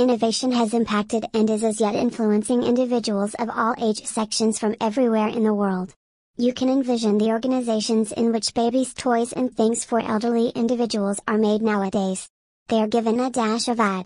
Innovation has impacted and is as yet influencing individuals of all age sections from everywhere in the world. You can envision the organizations in which babies' toys and things for elderly individuals are made nowadays. They are given a dash of ad,